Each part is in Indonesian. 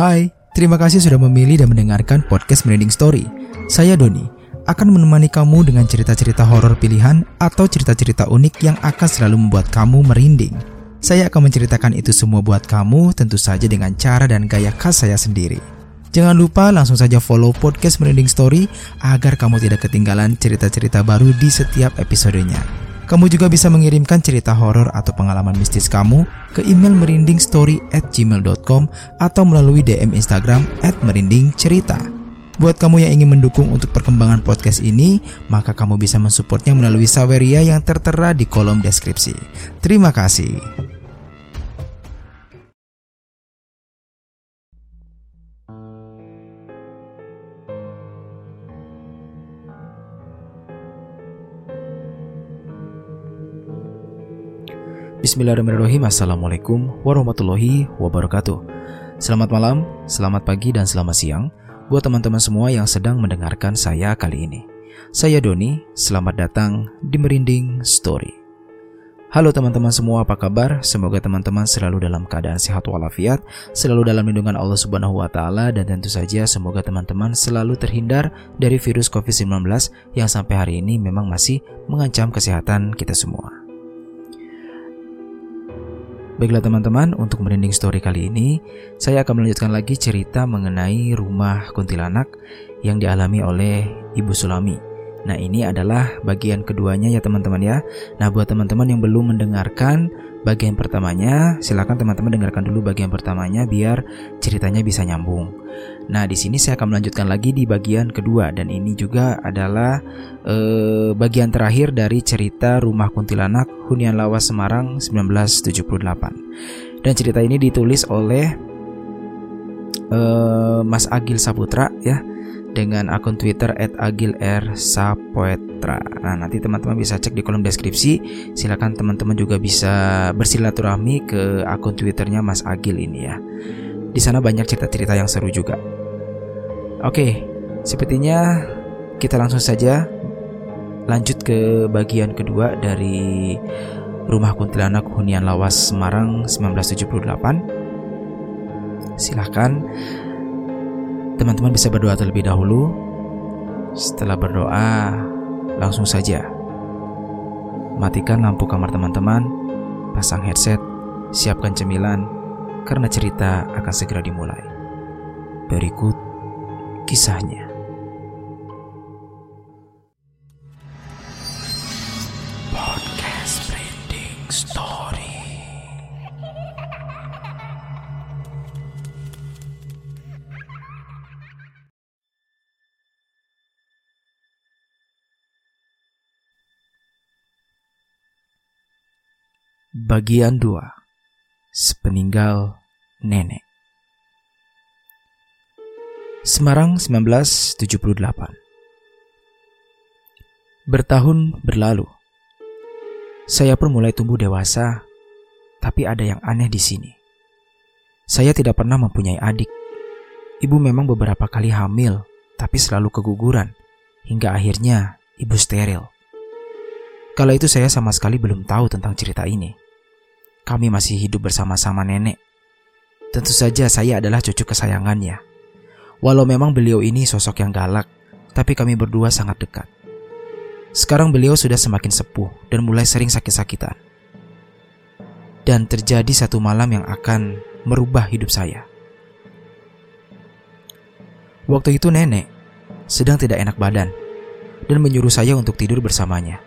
Hai, terima kasih sudah memilih dan mendengarkan podcast Merinding Story. Saya Doni, akan menemani kamu dengan cerita-cerita horor pilihan atau cerita-cerita unik yang akan selalu membuat kamu merinding. Saya akan menceritakan itu semua buat kamu tentu saja dengan cara dan gaya khas saya sendiri. Jangan lupa langsung saja follow podcast Merinding Story agar kamu tidak ketinggalan cerita-cerita baru di setiap episodenya. Kamu juga bisa mengirimkan cerita horor atau pengalaman mistis kamu ke email merindingstory at gmail.com atau melalui DM Instagram at merindingcerita. Buat kamu yang ingin mendukung untuk perkembangan podcast ini, maka kamu bisa mensupportnya melalui Saweria yang tertera di kolom deskripsi. Terima kasih. Bismillahirrahmanirrahim. Assalamualaikum warahmatullahi wabarakatuh. Selamat malam, selamat pagi, dan selamat siang Buat teman-teman semua yang sedang mendengarkan saya kali ini. Saya Doni, selamat datang di Merinding Story. Halo teman-teman semua, apa kabar? Semoga teman-teman selalu dalam keadaan sehat walafiat Selalu dalam lindungan Allah subhanahu wa ta'ala Dan tentu saja semoga teman-teman selalu terhindar dari virus COVID-19 Yang sampai hari ini memang masih mengancam kesehatan kita semua Baiklah teman-teman, untuk merinding story kali ini, saya akan melanjutkan lagi cerita mengenai rumah kuntilanak yang dialami oleh Ibu Sulami. Nah ini adalah bagian keduanya ya teman-teman ya. Nah buat teman-teman yang belum mendengarkan bagian pertamanya, silakan teman-teman dengarkan dulu bagian pertamanya biar ceritanya bisa nyambung. Nah, di sini saya akan melanjutkan lagi di bagian kedua dan ini juga adalah eh, bagian terakhir dari cerita Rumah Kuntilanak Hunian Lawas Semarang 1978. Dan cerita ini ditulis oleh eh, Mas Agil Saputra ya dengan akun Twitter @agilrsapoetra. Nah, nanti teman-teman bisa cek di kolom deskripsi. Silakan teman-teman juga bisa bersilaturahmi ke akun Twitternya Mas Agil ini ya. Di sana banyak cerita-cerita yang seru juga. Oke, sepertinya kita langsung saja lanjut ke bagian kedua dari Rumah Kuntilanak Hunian Lawas Semarang 1978. Silahkan teman-teman bisa berdoa terlebih dahulu. Setelah berdoa, langsung saja matikan lampu kamar teman-teman, pasang headset, siapkan cemilan, karena cerita akan segera dimulai. Berikut kisahnya. Bagian 2 Sepeninggal Nenek. Semarang 1978 Bertahun berlalu. Saya pun mulai tumbuh dewasa Tapi ada yang aneh di sini. Saya tidak pernah mempunyai adik. Ibu memang beberapa kali hamil Tapi selalu keguguran Hingga akhirnya ibu steril. Kala itu saya sama sekali belum tahu tentang cerita ini. Kami masih hidup bersama-sama nenek. Tentu saja saya adalah cucu kesayangannya. Walau memang beliau ini sosok yang galak, tapi kami berdua sangat dekat. Sekarang beliau sudah semakin sepuh dan mulai sering sakit-sakitan. Dan terjadi satu malam yang akan merubah hidup saya. Waktu itu nenek sedang tidak enak badan dan menyuruh saya untuk tidur bersamanya.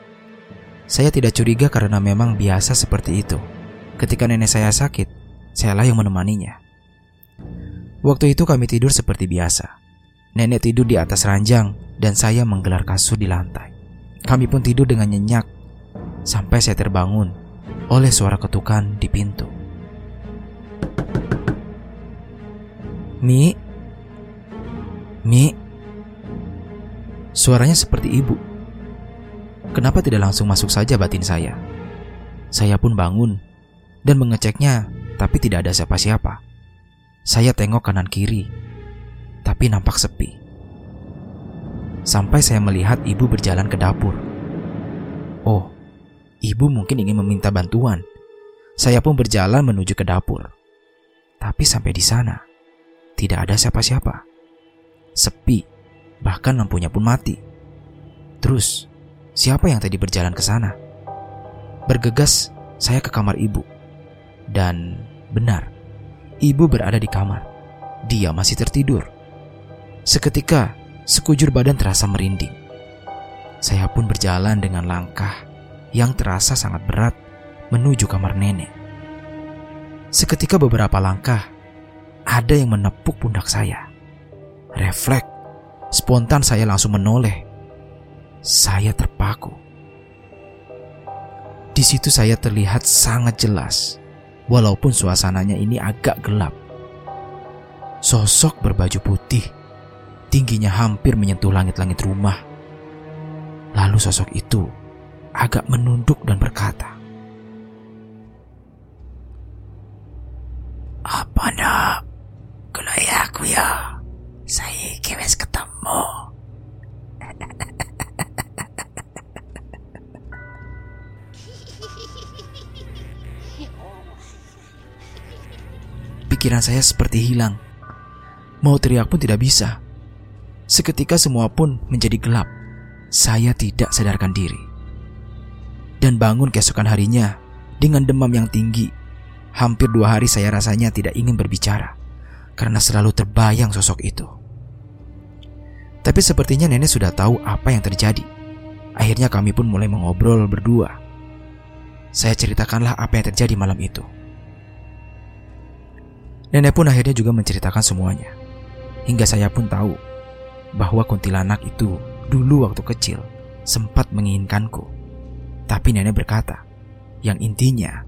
Saya tidak curiga karena memang biasa seperti itu. Ketika nenek saya sakit, sayalah yang menemaninya. Waktu itu kami tidur seperti biasa. Nenek tidur di atas ranjang dan saya menggelar kasur di lantai. Kami pun tidur dengan nyenyak sampai saya terbangun oleh suara ketukan di pintu. Mi, Mi, suaranya seperti ibu. Kenapa tidak langsung masuk saja batin saya? Saya pun bangun dan mengeceknya, tapi tidak ada siapa-siapa. Saya tengok kanan kiri, tapi nampak sepi. Sampai saya melihat ibu berjalan ke dapur. Oh, ibu mungkin ingin meminta bantuan. Saya pun berjalan menuju ke dapur. Tapi sampai di sana, tidak ada siapa-siapa. Sepi, bahkan lampunya pun mati. Terus, siapa yang tadi berjalan ke sana? Bergegas, saya ke kamar ibu. Dan benar, ibu berada di kamar. Dia masih tertidur. Seketika, sekujur badan terasa merinding. Saya pun berjalan dengan langkah yang terasa sangat berat menuju kamar nenek. Seketika beberapa langkah, ada yang menepuk pundak saya. Refleks, spontan saya langsung menoleh. Saya terpaku. Di situ saya terlihat sangat jelas, walaupun suasananya ini agak gelap. Sosok berbaju putih, tingginya hampir menyentuh langit-langit rumah. Lalu sosok itu agak menunduk dan berkata, Apa nak? Kulai aku ya. Saya kewes ketemu. Pikiran saya seperti hilang. Mau teriak pun tidak bisa. Seketika semua pun menjadi gelap. Saya tidak sadarkan diri. Dan bangun keesokan harinya dengan demam yang tinggi. Hampir dua hari saya rasanya tidak ingin berbicara karena selalu terbayang sosok itu. Tapi sepertinya nenek sudah tahu apa yang terjadi. Akhirnya kami pun mulai mengobrol berdua. Saya ceritakanlah apa yang terjadi malam itu. Nenek pun akhirnya juga menceritakan semuanya. Hingga saya pun tahu bahwa kuntilanak itu dulu waktu kecil sempat menginginkanku. Tapi nenek berkata, yang intinya,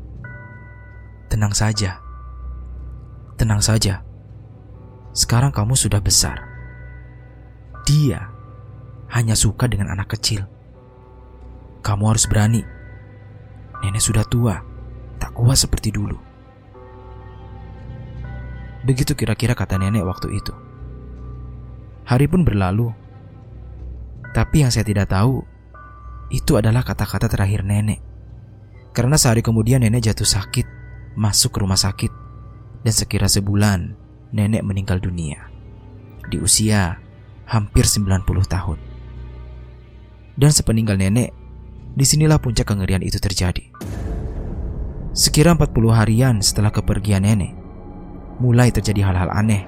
tenang saja. Tenang saja. Sekarang kamu sudah besar. Dia hanya suka dengan anak kecil. Kamu harus berani. Nenek sudah tua, tak kuat seperti dulu. Begitu kira-kira kata nenek waktu itu. Hari pun berlalu, tapi yang saya tidak tahu itu adalah kata-kata terakhir nenek. Karena sehari kemudian nenek jatuh sakit, masuk ke rumah sakit, dan sekira sebulan nenek meninggal dunia di usia hampir 90 tahun. Dan sepeninggal nenek, di sinilah puncak kengerian itu terjadi. Sekira 40 harian setelah kepergian nenek, mulai terjadi hal-hal aneh.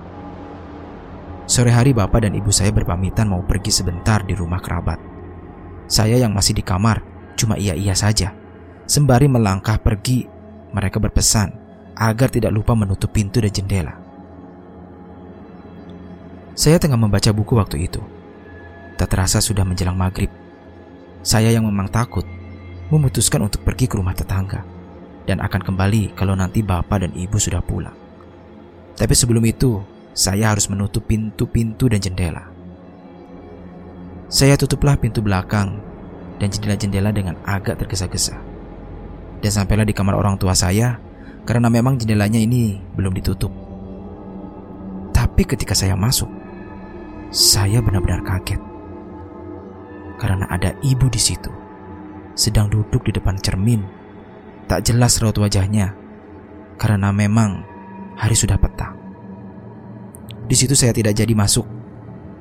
Sore hari bapak dan ibu saya berpamitan mau pergi sebentar di rumah kerabat. Saya yang masih di kamar, cuma iya-iya saja. Sembari melangkah pergi, mereka berpesan agar tidak lupa menutup pintu dan jendela. Saya tengah membaca buku waktu itu. Tak terasa sudah menjelang maghrib. Saya yang memang takut, memutuskan untuk pergi ke rumah tetangga dan akan kembali kalau nanti bapak dan ibu sudah pulang. Tapi sebelum itu, saya harus menutup pintu-pintu dan jendela. Saya tutuplah pintu belakang dan jendela-jendela dengan agak tergesa-gesa. Dan sampailah di kamar orang tua saya karena memang jendelanya ini belum ditutup. Tapi ketika saya masuk, saya benar-benar kaget. Karena ada ibu di situ, sedang duduk di depan cermin. Tak jelas raut wajahnya, karena memang hari sudah petang. Di situ saya tidak jadi masuk.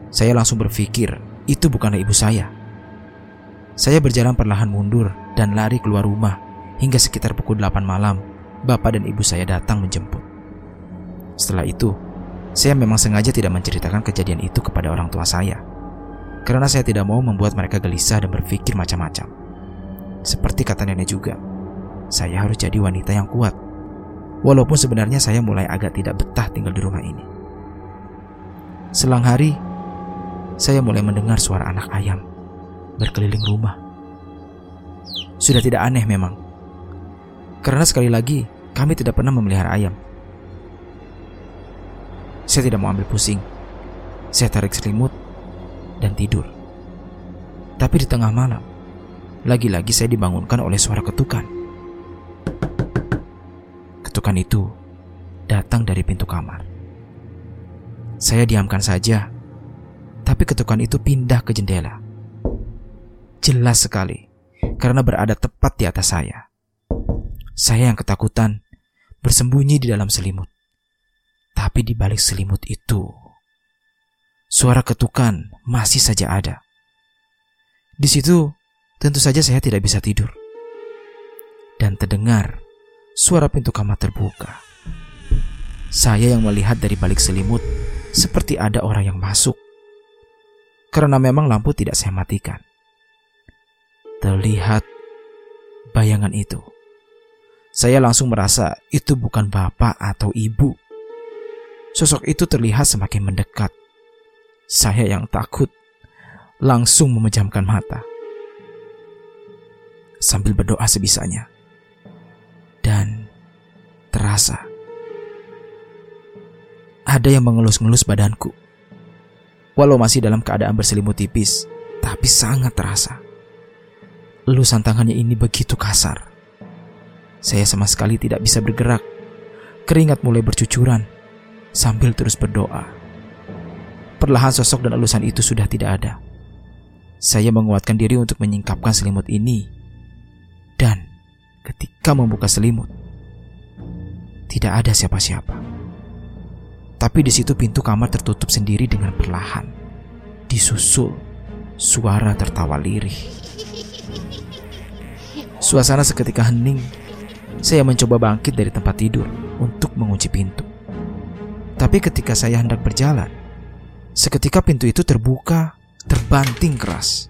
Saya langsung berpikir, itu bukanlah ibu saya. Saya berjalan perlahan mundur dan lari keluar rumah hingga sekitar pukul 8 malam, bapak dan ibu saya datang menjemput. Setelah itu, saya memang sengaja tidak menceritakan kejadian itu kepada orang tua saya. Karena saya tidak mau membuat mereka gelisah dan berpikir macam-macam. Seperti kata nenek juga, saya harus jadi wanita yang kuat. Walaupun sebenarnya saya mulai agak tidak betah tinggal di rumah ini. Selang hari, saya mulai mendengar suara anak ayam berkeliling rumah. Sudah tidak aneh memang. Karena sekali lagi, kami tidak pernah memelihara ayam. Saya tidak mau ambil pusing. Saya tarik selimut dan tidur. Tapi di tengah malam, lagi-lagi saya dibangunkan oleh suara ketukan. Ketukan itu datang dari pintu kamar. Saya diamkan saja, tapi ketukan itu pindah ke jendela. Jelas sekali, karena berada tepat di atas saya. Saya yang ketakutan bersembunyi di dalam selimut. Tapi di balik selimut itu, suara ketukan masih saja ada. Di situ, tentu saja saya tidak bisa tidur. Dan terdengar suara pintu kamar terbuka. Saya yang melihat dari balik selimut seperti ada orang yang masuk. Karena memang lampu tidak saya matikan. Terlihat bayangan itu. Saya langsung merasa itu bukan bapak atau ibu. Sosok itu terlihat semakin mendekat. Saya yang takut langsung memejamkan mata sambil berdoa sebisanya. Dan terasa ada yang mengelus-ngelus badanku. Walau masih dalam keadaan berselimut tipis, tapi sangat terasa. Elusan tangannya ini begitu kasar. Saya sama sekali tidak bisa bergerak. Keringat mulai bercucuran sambil terus berdoa. Perlahan sosok dan elusan itu sudah tidak ada. Saya menguatkan diri untuk menyingkapkan selimut ini. Dan ketika membuka selimut, tidak ada siapa-siapa. Tapi di situ pintu kamar tertutup sendiri dengan perlahan. Disusul suara tertawa lirih. Suasana seketika hening. Saya mencoba bangkit dari tempat tidur untuk mengunci pintu. Tapi ketika saya hendak berjalan, seketika pintu itu terbuka, terbanting keras,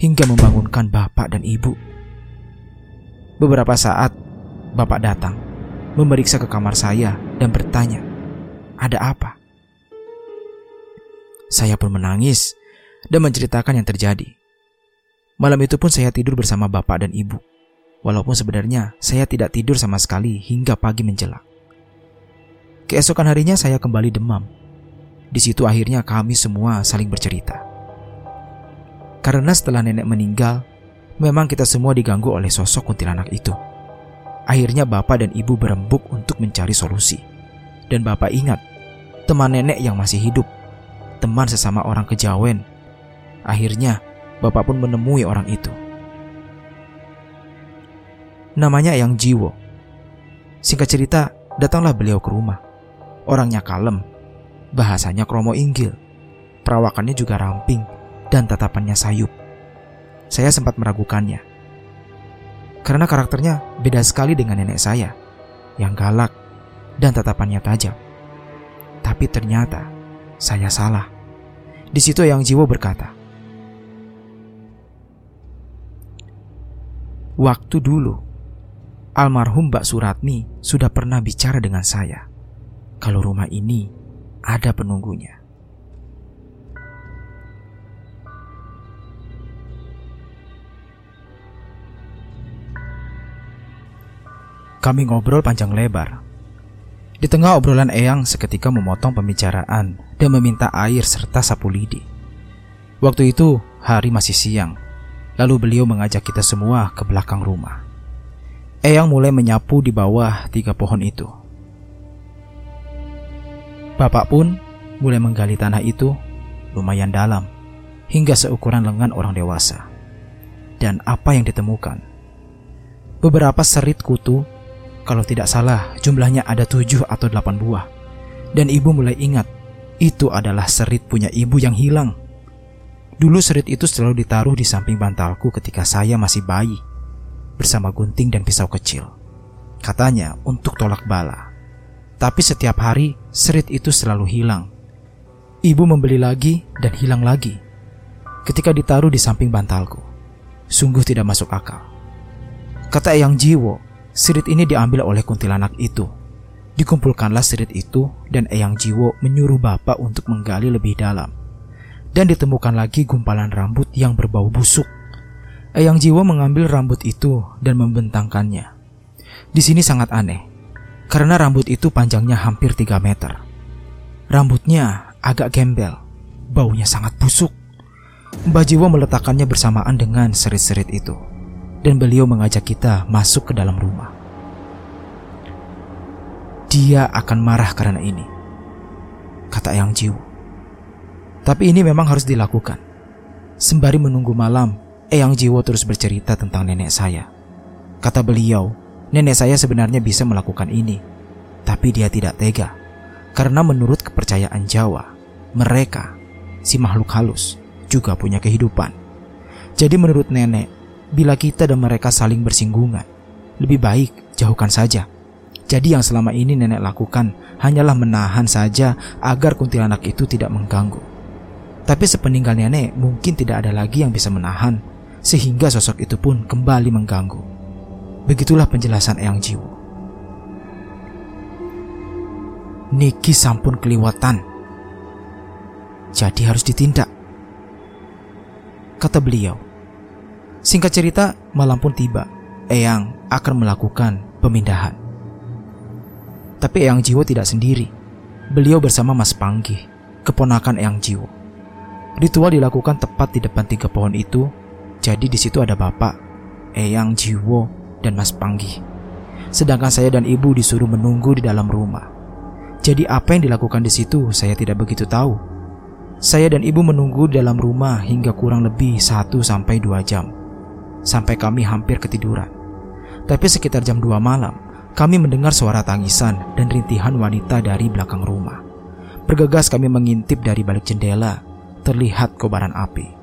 hingga membangunkan bapak dan ibu. Beberapa saat, bapak datang, memeriksa ke kamar saya dan bertanya, ada apa? Saya pun menangis dan menceritakan yang terjadi. Malam itu pun saya tidur bersama bapak dan ibu. Walaupun sebenarnya saya tidak tidur sama sekali hingga pagi menjelang. Keesokan harinya saya kembali demam. Di situ akhirnya kami semua saling bercerita. Karena setelah nenek meninggal, memang kita semua diganggu oleh sosok kuntilanak itu. Akhirnya bapak dan ibu berembuk untuk mencari solusi. Dan bapak ingat teman nenek yang masih hidup, teman sesama orang kejawen. Akhirnya, bapak pun menemui orang itu. Namanya Yang Jiwo. Singkat cerita, datanglah beliau ke rumah. Orangnya kalem, bahasanya kromo inggil, perawakannya juga ramping, dan tatapannya sayup. Saya sempat meragukannya. Karena karakternya beda sekali dengan nenek saya, yang galak dan tatapannya tajam. Tapi ternyata saya salah. Di situ yang jiwa berkata, Waktu dulu, almarhum Mbak Suratmi sudah pernah bicara dengan saya kalau rumah ini ada penunggunya. Kami ngobrol panjang lebar di tengah obrolan Eyang seketika memotong pembicaraan dan meminta air serta sapu lidi. Waktu itu hari masih siang, lalu beliau mengajak kita semua ke belakang rumah. Eyang mulai menyapu di bawah tiga pohon itu. Bapak pun mulai menggali tanah itu lumayan dalam, hingga seukuran lengan orang dewasa. Dan apa yang ditemukan? Beberapa serit kutu kalau tidak salah, jumlahnya ada tujuh atau delapan buah. Dan ibu mulai ingat, itu adalah serit punya ibu yang hilang. Dulu serit itu selalu ditaruh di samping bantalku ketika saya masih bayi, bersama gunting dan pisau kecil. Katanya untuk tolak bala. Tapi setiap hari, serit itu selalu hilang. Ibu membeli lagi dan hilang lagi. Ketika ditaruh di samping bantalku, sungguh tidak masuk akal. Kata Eyang Jiwo, Sirit ini diambil oleh kuntilanak itu. Dikumpulkanlah sirit itu dan Eyang Jiwo menyuruh bapak untuk menggali lebih dalam. Dan ditemukan lagi gumpalan rambut yang berbau busuk. Eyang Jiwo mengambil rambut itu dan membentangkannya. Di sini sangat aneh, karena rambut itu panjangnya hampir 3 meter. Rambutnya agak gembel, baunya sangat busuk. Mbah Jiwo meletakkannya bersamaan dengan serit-serit itu dan beliau mengajak kita masuk ke dalam rumah. Dia akan marah karena ini, kata Yang Jiwo. Tapi ini memang harus dilakukan. Sembari menunggu malam, Eyang Jiwo terus bercerita tentang nenek saya. Kata beliau, nenek saya sebenarnya bisa melakukan ini, tapi dia tidak tega Karena menurut kepercayaan Jawa, mereka, si makhluk halus, juga punya kehidupan. Jadi menurut nenek, bila kita dan mereka saling bersinggungan, lebih baik jauhkan saja. Jadi yang selama ini nenek lakukan hanyalah menahan saja agar kuntilanak itu tidak mengganggu. Tapi sepeninggal nenek mungkin tidak ada lagi yang bisa menahan sehingga sosok itu pun kembali mengganggu. Begitulah penjelasan Eyang Jiwo. Niki sampun keliwatan. Jadi harus ditindak. Kata beliau. Singkat cerita, malam pun tiba. Eyang akan melakukan pemindahan. Tapi Eyang Jiwo tidak sendiri. Beliau bersama Mas Panggi, keponakan Eyang Jiwo. Ritual dilakukan tepat di depan tiga pohon itu. Jadi di situ ada Bapak, Eyang Jiwo, dan Mas Panggi. Sedangkan saya dan ibu disuruh menunggu di dalam rumah. Jadi apa yang dilakukan di situ saya tidak begitu tahu. Saya dan ibu menunggu di dalam rumah hingga kurang lebih 1 sampai 2 jam. Sampai kami hampir ketiduran. Tapi sekitar jam 2 malam, kami mendengar suara tangisan dan rintihan wanita dari belakang rumah. Bergegas kami mengintip dari balik jendela, terlihat kobaran api.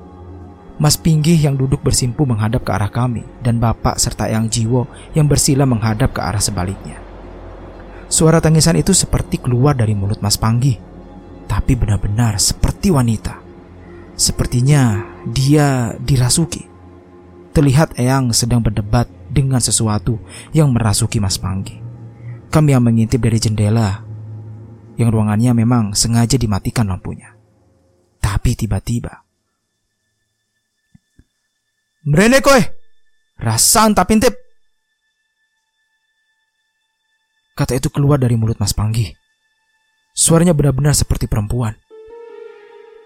Mas Pinggih yang duduk bersimpu menghadap ke arah kami dan Bapak serta Yang Jiwo yang bersila menghadap ke arah sebaliknya. Suara tangisan itu seperti keluar dari mulut Mas Panggi, tapi benar-benar seperti wanita. Sepertinya dia dirasuki. Terlihat Eyang sedang berdebat dengan sesuatu yang merasuki Mas Panggi. Kami yang mengintip dari jendela, yang ruangannya memang sengaja dimatikan lampunya. Tapi tiba-tiba, Mrene kowe, rasan tak pintip. Kata itu keluar dari mulut Mas Panggi. Suaranya benar-benar seperti perempuan.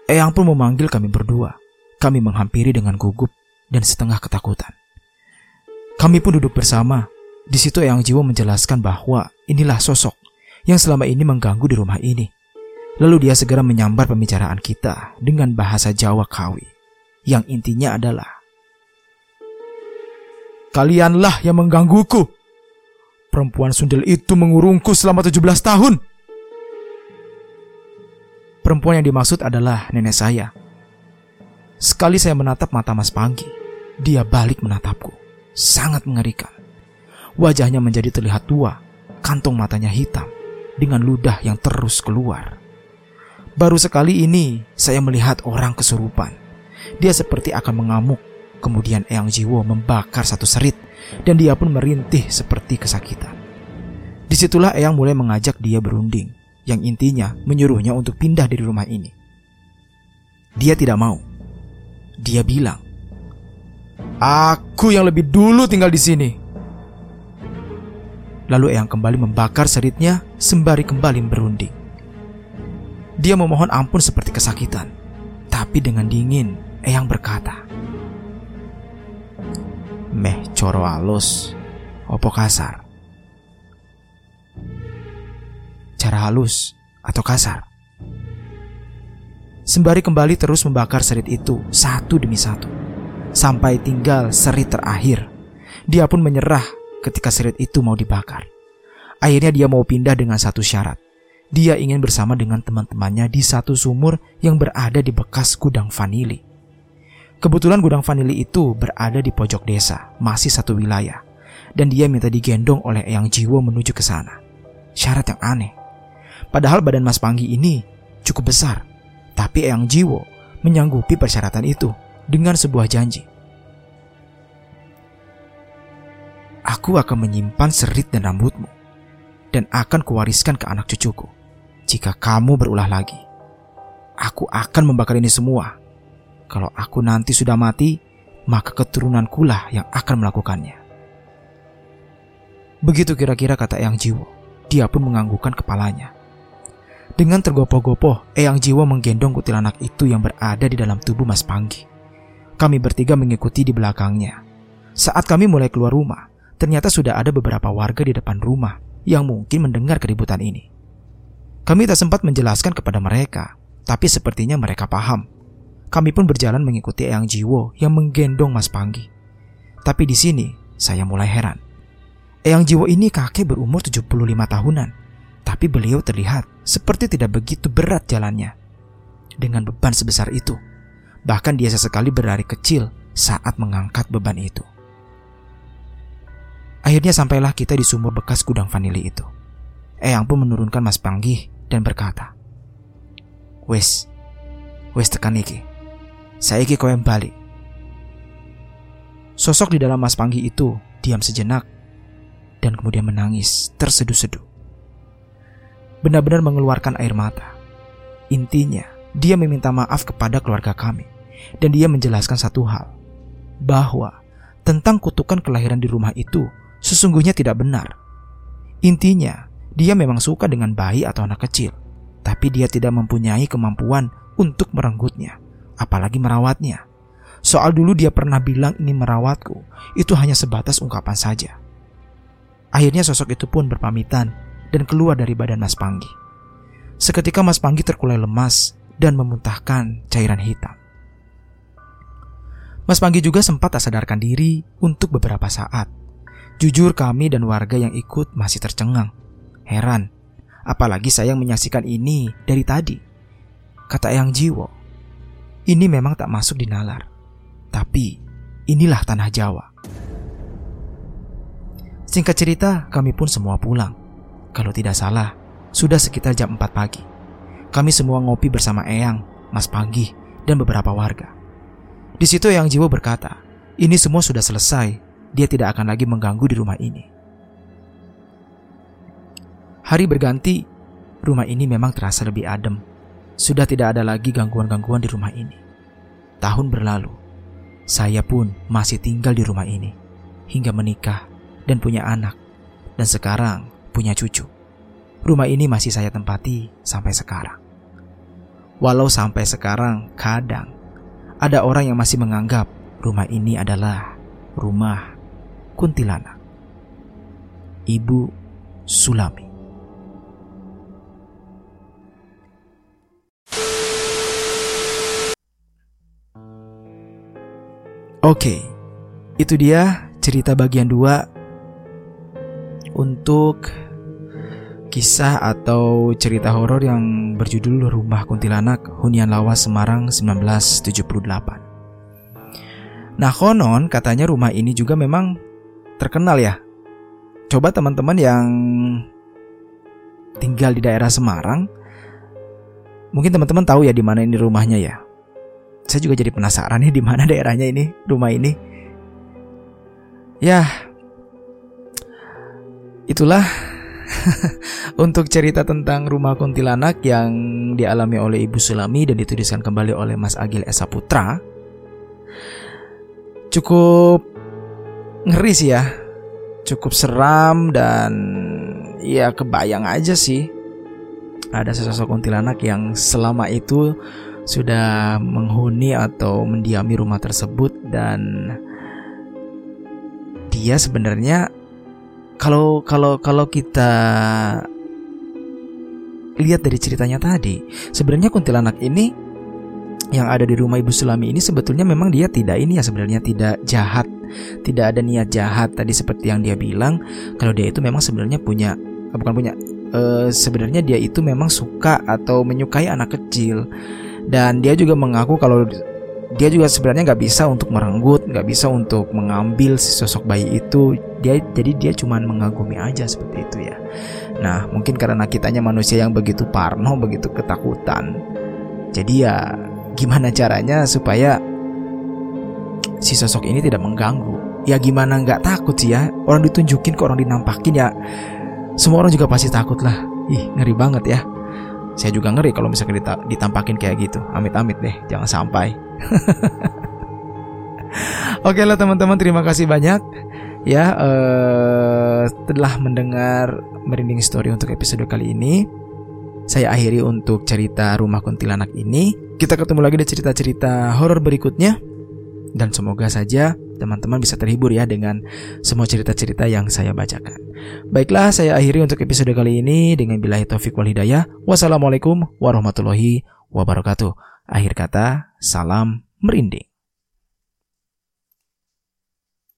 Eyang pun memanggil kami berdua. Kami menghampiri dengan gugup dan setengah ketakutan. Kami pun duduk bersama. Di situ Eyang Jiwo menjelaskan bahwa inilah sosok yang selama ini mengganggu di rumah ini. Lalu dia segera menyambar pembicaraan kita dengan bahasa Jawa Kawi. Yang intinya adalah Kalianlah yang menggangguku. Perempuan sundel itu mengurungku selama 17 tahun. Perempuan yang dimaksud adalah nenek saya. Sekali saya menatap mata Mas Panggi, dia balik menatapku. Sangat mengerikan. Wajahnya menjadi terlihat tua, kantong matanya hitam, dengan ludah yang terus keluar. Baru sekali ini saya melihat orang kesurupan. Dia seperti akan mengamuk. Kemudian Eyang Jiwo membakar satu serit dan dia pun merintih seperti kesakitan. Di situlah Eyang mulai mengajak dia berunding, yang intinya menyuruhnya untuk pindah dari rumah ini. Dia tidak mau. Dia bilang, Aku yang lebih dulu tinggal di sini. Lalu Eyang kembali membakar seritnya sembari kembali berunding. Dia memohon ampun seperti kesakitan. Tapi dengan dingin, Eyang berkata, meh coro halus opo kasar cara halus atau kasar sembari kembali terus membakar serit itu satu demi satu sampai tinggal serit terakhir. Dia pun menyerah ketika serit itu mau dibakar. Akhirnya dia mau pindah dengan satu syarat. Dia ingin bersama dengan teman-temannya di satu sumur yang berada di bekas gudang vanili. Kebetulan gudang vanili itu berada di pojok desa, masih satu wilayah, dan dia minta digendong oleh Eyang Jiwo menuju ke sana. Syarat yang aneh. Padahal badan Mas Panggi ini cukup besar, tapi Eyang Jiwo menyanggupi persyaratan itu dengan sebuah janji. Aku akan menyimpan serit dan rambutmu, dan akan kuwariskan ke anak cucuku. Jika kamu berulah lagi, aku akan membakar ini semua kalau aku nanti sudah mati, maka keturunanku lah yang akan melakukannya. Begitu kira-kira kata Eyang Jiwo. Dia pun menganggukkan kepalanya. Dengan tergopoh-gopoh, Eyang Jiwo menggendong kutilanak itu yang berada di dalam tubuh Mas Panggi. Kami bertiga mengikuti di belakangnya. Saat kami mulai keluar rumah, ternyata sudah ada beberapa warga di depan rumah yang mungkin mendengar keributan ini. Kami tak sempat menjelaskan kepada mereka, tapi sepertinya mereka paham kami pun berjalan mengikuti Eyang Jiwo yang menggendong Mas Panggi. Tapi di sini saya mulai heran. Eyang Jiwo ini kakek berumur 75 tahunan. Tapi beliau terlihat seperti tidak begitu berat jalannya. Dengan beban sebesar itu. Bahkan dia sesekali berlari kecil saat mengangkat beban itu. Akhirnya sampailah kita di sumur bekas gudang vanili itu. Eyang pun menurunkan Mas Panggih dan berkata, Wes, wes tekan iki. Saya iki kau yang balik. Sosok di dalam Mas Panggih itu diam sejenak dan kemudian menangis terseduh-seduh. Benar-benar mengeluarkan air mata. Intinya, dia meminta maaf kepada keluarga kami dan dia menjelaskan satu hal, bahwa tentang kutukan kelahiran di rumah itu sesungguhnya tidak benar. Intinya, dia memang suka dengan bayi atau anak kecil, tapi dia tidak mempunyai kemampuan untuk merenggutnya, apalagi merawatnya. Soal dulu dia pernah bilang ingin merawatku, itu hanya sebatas ungkapan saja. Akhirnya sosok itu pun berpamitan dan keluar dari badan Mas Panggi. Seketika Mas Panggi terkulai lemas dan memuntahkan cairan hitam. Mas Panggi juga sempat tak sadarkan diri untuk beberapa saat. Jujur kami dan warga yang ikut masih tercengang. Heran, apalagi saya yang menyaksikan ini dari tadi. Kata Yang Jiwo, ini memang tak masuk di nalar. Tapi inilah tanah Jawa. Singkat cerita, kami pun semua pulang. Kalau tidak salah, sudah sekitar jam 4 pagi. Kami semua ngopi bersama Eyang, Mas Panggi, dan beberapa warga. Di situ Yang Jiwo berkata, ini semua sudah selesai dia tidak akan lagi mengganggu di rumah ini. Hari berganti, rumah ini memang terasa lebih adem. Sudah tidak ada lagi gangguan-gangguan di rumah ini. Tahun berlalu, saya pun masih tinggal di rumah ini hingga menikah dan punya anak, dan sekarang punya cucu. Rumah ini masih saya tempati sampai sekarang. Walau sampai sekarang, kadang ada orang yang masih menganggap rumah ini adalah rumah kuntilanak. Ibu Sulami. Oke, itu dia cerita bagian 2 untuk kisah atau cerita horor yang berjudul Rumah Kuntilanak Hunian Lawas Semarang 1978. Nah konon katanya rumah ini juga memang terkenal ya. Coba teman-teman yang tinggal di daerah Semarang, mungkin teman-teman tahu ya di mana ini rumahnya ya. Saya juga jadi penasaran nih di mana daerahnya ini, rumah ini. Ya, itulah untuk cerita tentang rumah kuntilanak yang dialami oleh Ibu Sulami dan dituliskan kembali oleh Mas Agil Esa Putra. Cukup ngeri sih ya cukup seram dan ya kebayang aja sih ada sesosok kuntilanak yang selama itu sudah menghuni atau mendiami rumah tersebut dan dia sebenarnya kalau kalau kalau kita lihat dari ceritanya tadi sebenarnya kuntilanak ini yang ada di rumah Ibu Sulami ini sebetulnya memang dia tidak ini ya sebenarnya tidak jahat. Tidak ada niat jahat tadi seperti yang dia bilang. Kalau dia itu memang sebenarnya punya eh, bukan punya uh, sebenarnya dia itu memang suka atau menyukai anak kecil. Dan dia juga mengaku kalau dia juga sebenarnya nggak bisa untuk merenggut nggak bisa untuk mengambil si sosok bayi itu. Dia jadi dia cuma mengagumi aja seperti itu ya. Nah mungkin karena kitanya manusia yang begitu parno begitu ketakutan. Jadi ya gimana caranya supaya si sosok ini tidak mengganggu. Ya gimana nggak takut sih ya? Orang ditunjukin ke orang dinampakin ya. Semua orang juga pasti takut lah. Ih ngeri banget ya Saya juga ngeri kalau misalnya ditampakin kayak gitu. Amit-amit deh jangan sampai. Oke lah teman-teman terima kasih banyak. Ya uh, telah mendengar merinding story untuk episode kali ini. Saya akhiri untuk cerita rumah kuntilanak ini. Kita ketemu lagi di cerita-cerita horor berikutnya. Dan semoga saja teman-teman bisa terhibur ya dengan semua cerita-cerita yang saya bacakan. Baiklah, saya akhiri untuk episode kali ini dengan bilahi taufik wal hidayah. Wassalamualaikum warahmatullahi wabarakatuh. Akhir kata, salam merinding.